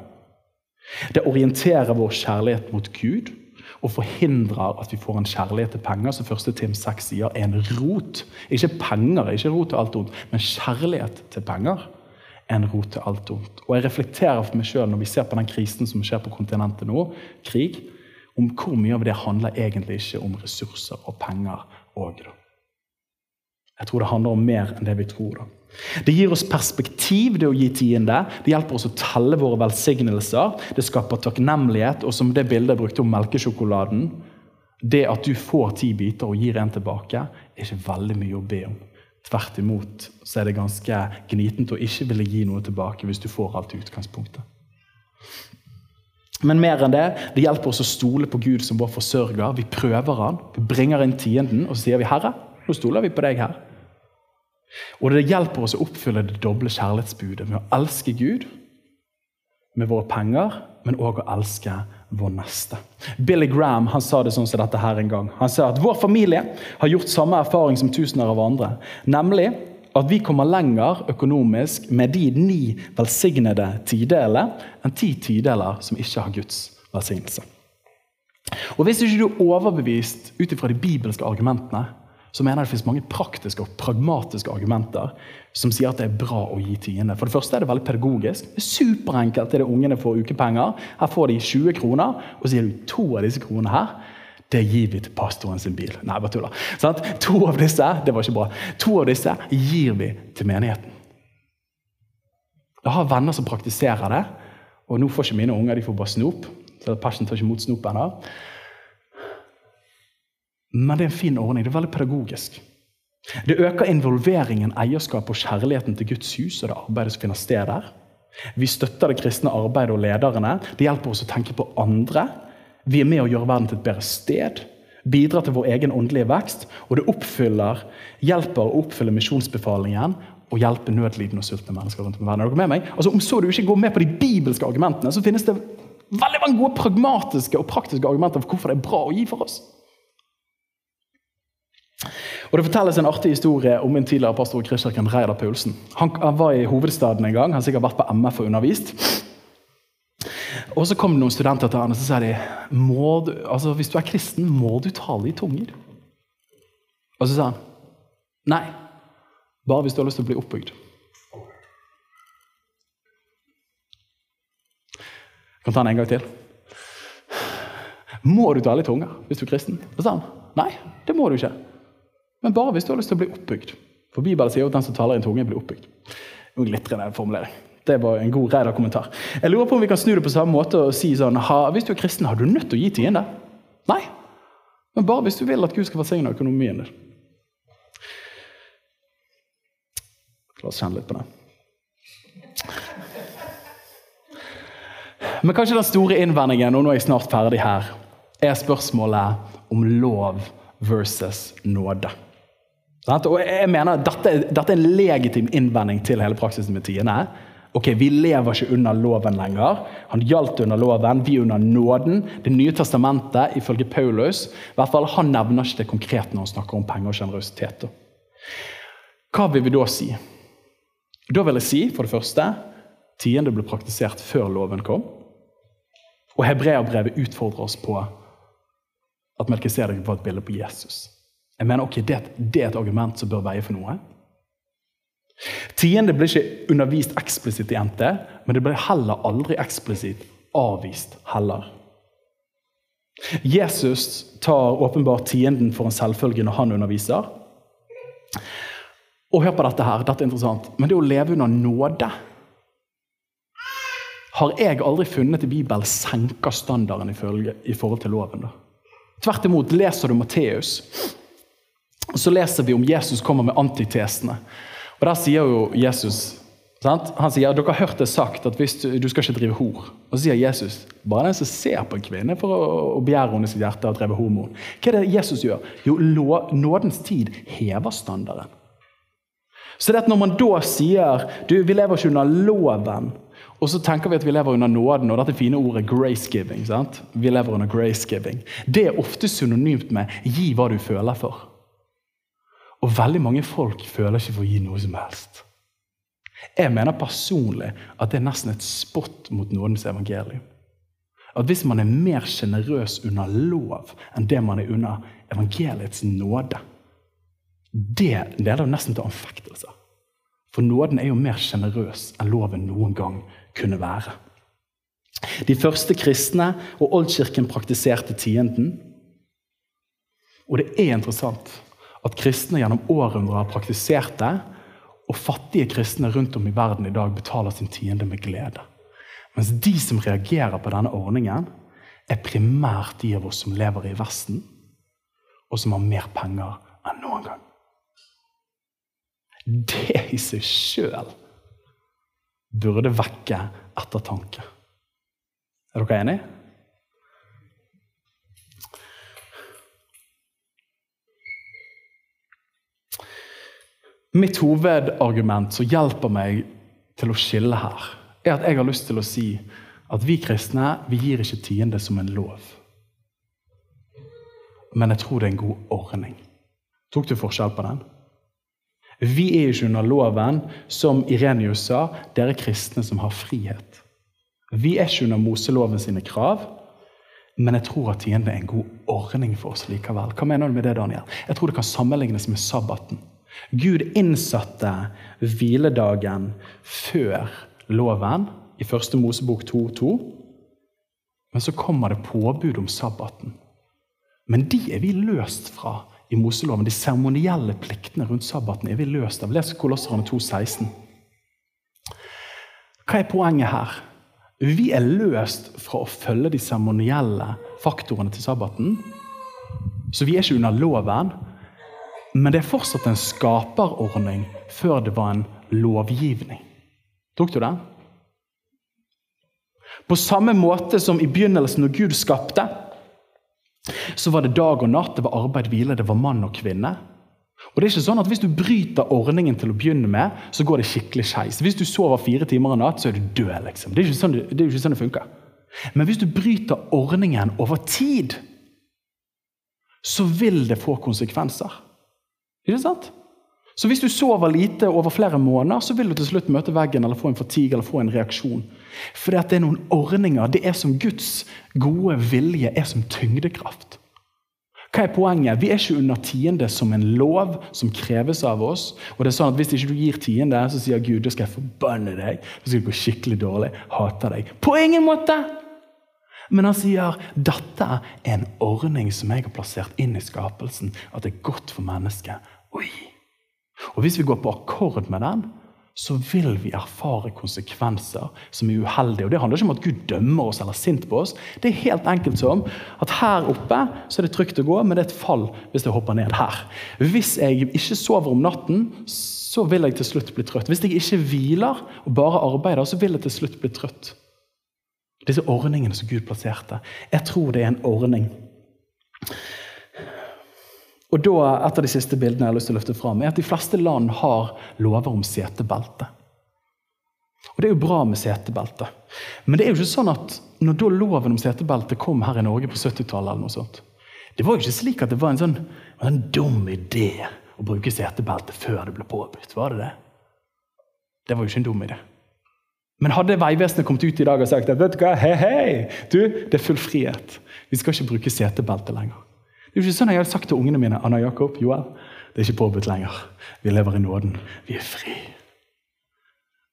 Det orienterer vår kjærlighet mot Gud og forhindrer at vi får en kjærlighet til penger, som første Tim 6 sier, er en rot. Ikke penger, ikke rot til alt ondt, men kjærlighet til penger er en rot til alt ondt. Og jeg reflekterer for meg sjøl når vi ser på den krisen som skjer på kontinentet nå, krig, om hvor mye av det handler egentlig ikke om ressurser og penger òg. Jeg tror det handler om mer enn det vi tror. da. Det gir oss perspektiv, det å gi tiende. Det hjelper oss å telle våre velsignelser. Det skaper takknemlighet. Og som det bildet jeg brukte om melkesjokoladen Det at du får ti biter og gir en tilbake, er ikke veldig mye å be om. Tvert imot så er det ganske gnitent å ikke ville gi noe tilbake hvis du får alt i utgangspunktet. Men mer enn det, det hjelper oss å stole på Gud som vår forsørger. Vi prøver han, vi bringer inn tienden, og så sier vi 'Herre, nå stoler vi på deg her'. Og det hjelper oss å oppfylle det doble kjærlighetsbudet med å elske Gud med våre penger, men òg å elske vår neste. Billy Graham han sa det sånn som dette her en gang. Han sa at vår familie har gjort samme erfaring som tusener av andre. Nemlig at vi kommer lenger økonomisk med de ni velsignede tideler enn ti tideler som ikke har Guds velsignelse. Og Hvis ikke du er overbevist ut ifra de bibelske argumentene, så mener jeg det finnes mange praktiske og pragmatiske argumenter som sier at det er bra å gi tiende. For det første er det veldig pedagogisk. Det er superenkelt det ungene får ukepenger. Her får de 20 kroner, og så gir du to av disse kronene her. Det gir vi til pastoren sin bil. Nei, bare tuller. Sånn, to av disse det var ikke bra, to av disse gir vi til menigheten. Jeg har venner som praktiserer det, og nå får ikke mine unger de får bare snop. så Passion tar ikke imot snop ennå. Men det er en fin ordning. Det er veldig pedagogisk. Det øker involveringen, eierskap og kjærligheten til Guds hus og det arbeidet som finner sted der. Vi støtter det kristne arbeidet og lederne. Det hjelper oss å tenke på andre. Vi er med å gjøre verden til et bedre sted. Bidrar til vår egen åndelige vekst. Og det oppfyller, hjelper å oppfylle misjonsbefalingen og hjelpe nødlidende og sultne mennesker rundt om verden. Er dere med meg? Altså, Om så du ikke går med på de bibelske argumentene, så finnes det veldig mange gode pragmatiske og praktiske argumenter for hvorfor det er bra å gi for oss. Og Det fortelles en artig historie om en tidligere pastor Kristkirken, Reidar Paulsen. Han, han, var i hovedstaden en gang, han har sikkert vært på MF og undervist. Og Så kom det noen studenter til han og så sa de, du, altså hvis du er kristen, må du tale i tunger. Og så sa han nei, bare hvis du har lyst til å bli oppbygd. Jeg kan ta den en gang til. Må du tale i tunger hvis du er kristen? Så sa han nei, det må du ikke. Men bare hvis du har lyst til å bli oppbygd. For Bibelen sier jo at den som taler i en tunge, blir oppbygd. En glitrende formulering. Det var en god Reidar-kommentar. Jeg lurer på om vi kan snu det på samme måte og si sånn Hvis du er kristen, har du nødt til å gi tiende? Nei. Men bare hvis du vil at Gud skal velsigne økonomien din. La oss kjenne litt på det. Men kanskje den store innvendingen, og nå er jeg snart ferdig her, er spørsmålet om lov versus nåde. Og jeg mener dette, dette, er en legitim innvending til hele praksisen med tiende. Ok, Vi lever ikke under loven lenger. Han gjaldt under loven, vi under nåden. Det nye testamentet, ifølge Paulus, i hvert fall, han nevner ikke det konkret når han snakker om penger og sjenerøsitet. Hva vil vi da si? Da vil jeg si, for det første, tiende ble praktisert før loven kom. Og hebreerbrevet utfordrer oss på at Melkisedek var et bilde på Jesus. Jeg mener, ok, det, det, er et argument som bør veie for noe. Tiende ble ikke undervist eksplisitt i NT, men det ble heller aldri eksplisitt avvist heller. Jesus tar åpenbart tienden for en selvfølge når han underviser. Og hør på dette her, dette er interessant. Men det å leve under nåde har jeg aldri funnet i Bibelen senker standarden i forhold til loven. da. Tvert imot, leser du Matteus, så leser vi om Jesus kommer med antitesene. Og Der sier jo Jesus sant? Han sier dere har hørt det sagt at du, du skal ikke drive hor. Og så sier Jesus bare den som ser på en kvinne for å, å begjære henne i sitt hjerte, har drevet homo. Hva er det Jesus gjør? Jo, nådens tid hever standarden. Så det at når man da sier du, vi lever ikke under loven, og så tenker vi at vi lever under nåden, og dette fine ordet grace-giving. Vi lever under grace-giving. Det er ofte synonymt med 'gi hva du føler for'. Og veldig mange folk føler ikke for å gi noe som helst. Jeg mener personlig at det er nesten et spott mot nådens evangelium. At hvis man er mer sjenerøs under lov enn det man er under evangeliets nåde, det leder nesten til anfektelser. For nåden er jo mer sjenerøs enn loven noen gang kunne være. De første kristne og oldkirken praktiserte tienden. Og det er interessant at kristne gjennom århundrer har praktisert det, og fattige kristne rundt om i verden i dag betaler sin tiende med glede. Mens de som reagerer på denne ordningen, er primært de av oss som lever i Vesten, og som har mer penger enn noen gang. Det i seg sjøl burde vekke ettertanke. Er dere enige? Mitt hovedargument som hjelper meg til å skille her, er at jeg har lyst til å si at vi kristne vi gir ikke tiende som en lov. Men jeg tror det er en god ordning. Tok du forskjell på den? Vi er ikke under loven, som Irenius sa. Dere kristne som har frihet. Vi er ikke under Moseloven sine krav, men jeg tror at tiende er en god ordning for oss likevel. Hva mener du med det, Daniel? Jeg tror det kan sammenlignes med sabbaten. Gud innsatte hviledagen før loven i første Mosebok 2.2. Men så kommer det påbud om sabbaten. Men de er vi løst fra i Moseloven. De seremonielle pliktene rundt sabbaten er vi løst av. Les Kolosserne 2,16. Hva er poenget her? Vi er løst fra å følge de seremonielle faktorene til sabbaten. Så vi er ikke under loven, men det er fortsatt en skaperordning før det var en lovgivning. Tok du den? På samme måte som i begynnelsen, når Gud skapte, så var det dag og natt, det var arbeid, hvile, det var mann og kvinne. Og det er ikke sånn at Hvis du bryter ordningen til å begynne med, så går det skikkelig skeis. Hvis du sover fire timer en natt, så er du død. liksom. Det er, sånn det er ikke sånn det funker. Men hvis du bryter ordningen over tid, så vil det få konsekvenser. Ikke sant? Så hvis du sover lite over flere måneder, så vil du til slutt møte veggen eller få en fatigue eller få en reaksjon. For det er noen ordninger. Det er som Guds gode vilje er som tyngdekraft. Hva er poenget? Vi er ikke under tiende som en lov som kreves av oss. Og det er sånn at Hvis ikke du gir tiende, så sier Gud da skal jeg forbanne deg. Da skal gå skikkelig dårlig. Hater deg. På ingen måte! Men han sier dette er en ordning som jeg har plassert inn i skapelsen. At det er godt for mennesket. Oi! Og Hvis vi går på akkord med den, så vil vi erfare konsekvenser som er uheldige. Og Det handler ikke om at Gud dømmer oss eller er sint på oss. Det er helt enkelt som at her oppe så er det trygt å gå, men det er et fall hvis jeg hopper ned her. Hvis jeg ikke sover om natten, så vil jeg til slutt bli trøtt. Hvis jeg ikke hviler og bare arbeider, så vil jeg til slutt bli trøtt. Disse ordningene som Gud plasserte. Jeg tror det er en ordning. Og da, Et av de siste bildene jeg har lyst til å løfte fram, er at de fleste land har lover om setebelte. Og Det er jo bra med setebelte, men det er jo ikke sånn at når da loven om setebelte kom her i Norge på 70-tallet, eller noe sånt, det var jo ikke slik at det var en sånn en dum idé å bruke setebelte før det ble påbudt. Var det det? Det var jo ikke en dum idé. Men hadde Vegvesenet kommet ut i dag og sagt at vet du hva, hei, hei, du, det er full frihet, vi skal ikke bruke setebelte lenger det er jo ikke sånn jeg hadde sagt til ungene mine Anna Jakob, Joel, det er ikke påbudt lenger. Vi lever i nåden. Vi er fri.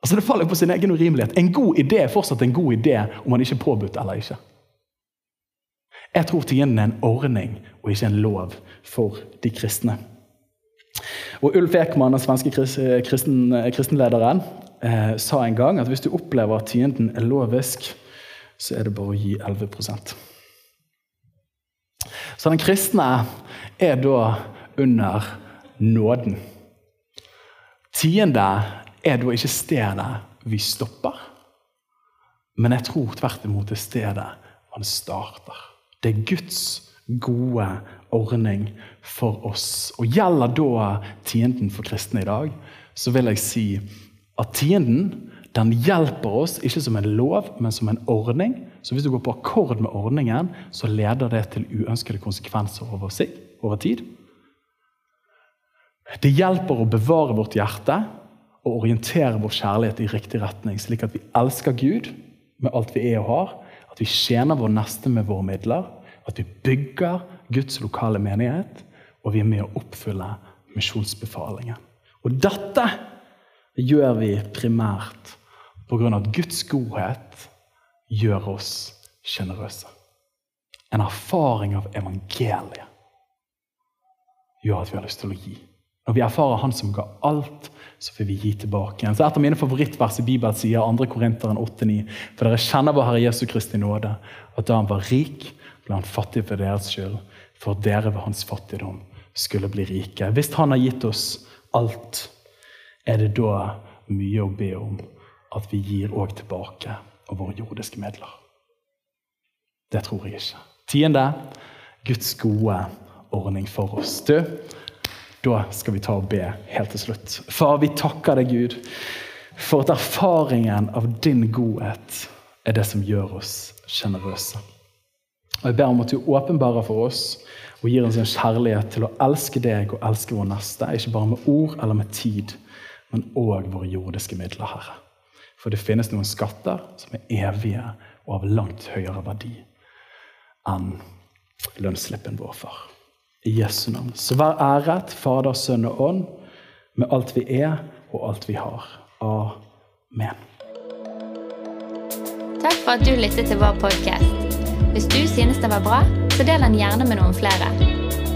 Altså Det faller på sin egen urimelighet. En god idé er fortsatt en god idé om man ikke er påbudt eller ikke. Jeg tror tienden er en ordning og ikke en lov for de kristne. Og Ulf Ekman, den svenske kristen, kristenlederen, eh, sa en gang at hvis du opplever at tienden er lovisk, så er det bare å gi 11% Så den kristne er da under nåden. Tiende er da ikke stedet vi stopper, men jeg tror tvert imot det stedet man starter. Det er Guds gode ordning for oss. Og Gjelder da tienden for kristne i dag, så vil jeg si at tienden den hjelper oss ikke som en lov, men som en ordning. Så hvis du går på akkord med ordningen, så leder det til uønskede konsekvenser over, seg, over tid. Det hjelper å bevare vårt hjerte og orientere vår kjærlighet i riktig retning, slik at vi elsker Gud med alt vi er og har, at vi tjener vår neste med våre midler, at vi bygger Guds lokale menighet, og vi er med å oppfylle misjonsbefalingen. Og dette gjør vi primært pga. at Guds godhet gjør oss sjenerøse. En erfaring av evangeliet gjør at vi har lyst til å gi. Når vi erfarer Han som ga alt, så får vi gi tilbake igjen. Så Et av mine favorittvers i Bibelen sier 2. Korinteren 8,9.: For dere kjenner vår Herre Jesu Kristi nåde, at da han var rik, ble han fattig for deres skyld, for dere ved hans fattigdom skulle bli rike. Hvis Han har gitt oss alt, er det da mye å be om at vi gir òg tilbake av våre jordiske midler? Det tror jeg ikke. Tiende Guds gode ordning for oss. Du, da skal vi ta og be helt til slutt. Far, vi takker deg, Gud, for at erfaringen av din godhet er det som gjør oss sjenerøse. Og Jeg ber om at du åpenbarer for oss og gir oss en kjærlighet til å elske deg og elske vår neste. Ikke bare med ord eller med tid, men òg våre jordiske midler, Herre. For det finnes noen skatter som er evige og av langt høyere verdi enn lønnsslippen vår, far. I Jesu navn. Så vær æret, Fader, Sønn og Ånd, med alt vi er og alt vi har. Amen.
Takk for at du lyttet til vår podkast. Hvis du synes den var bra, så del den gjerne med noen flere.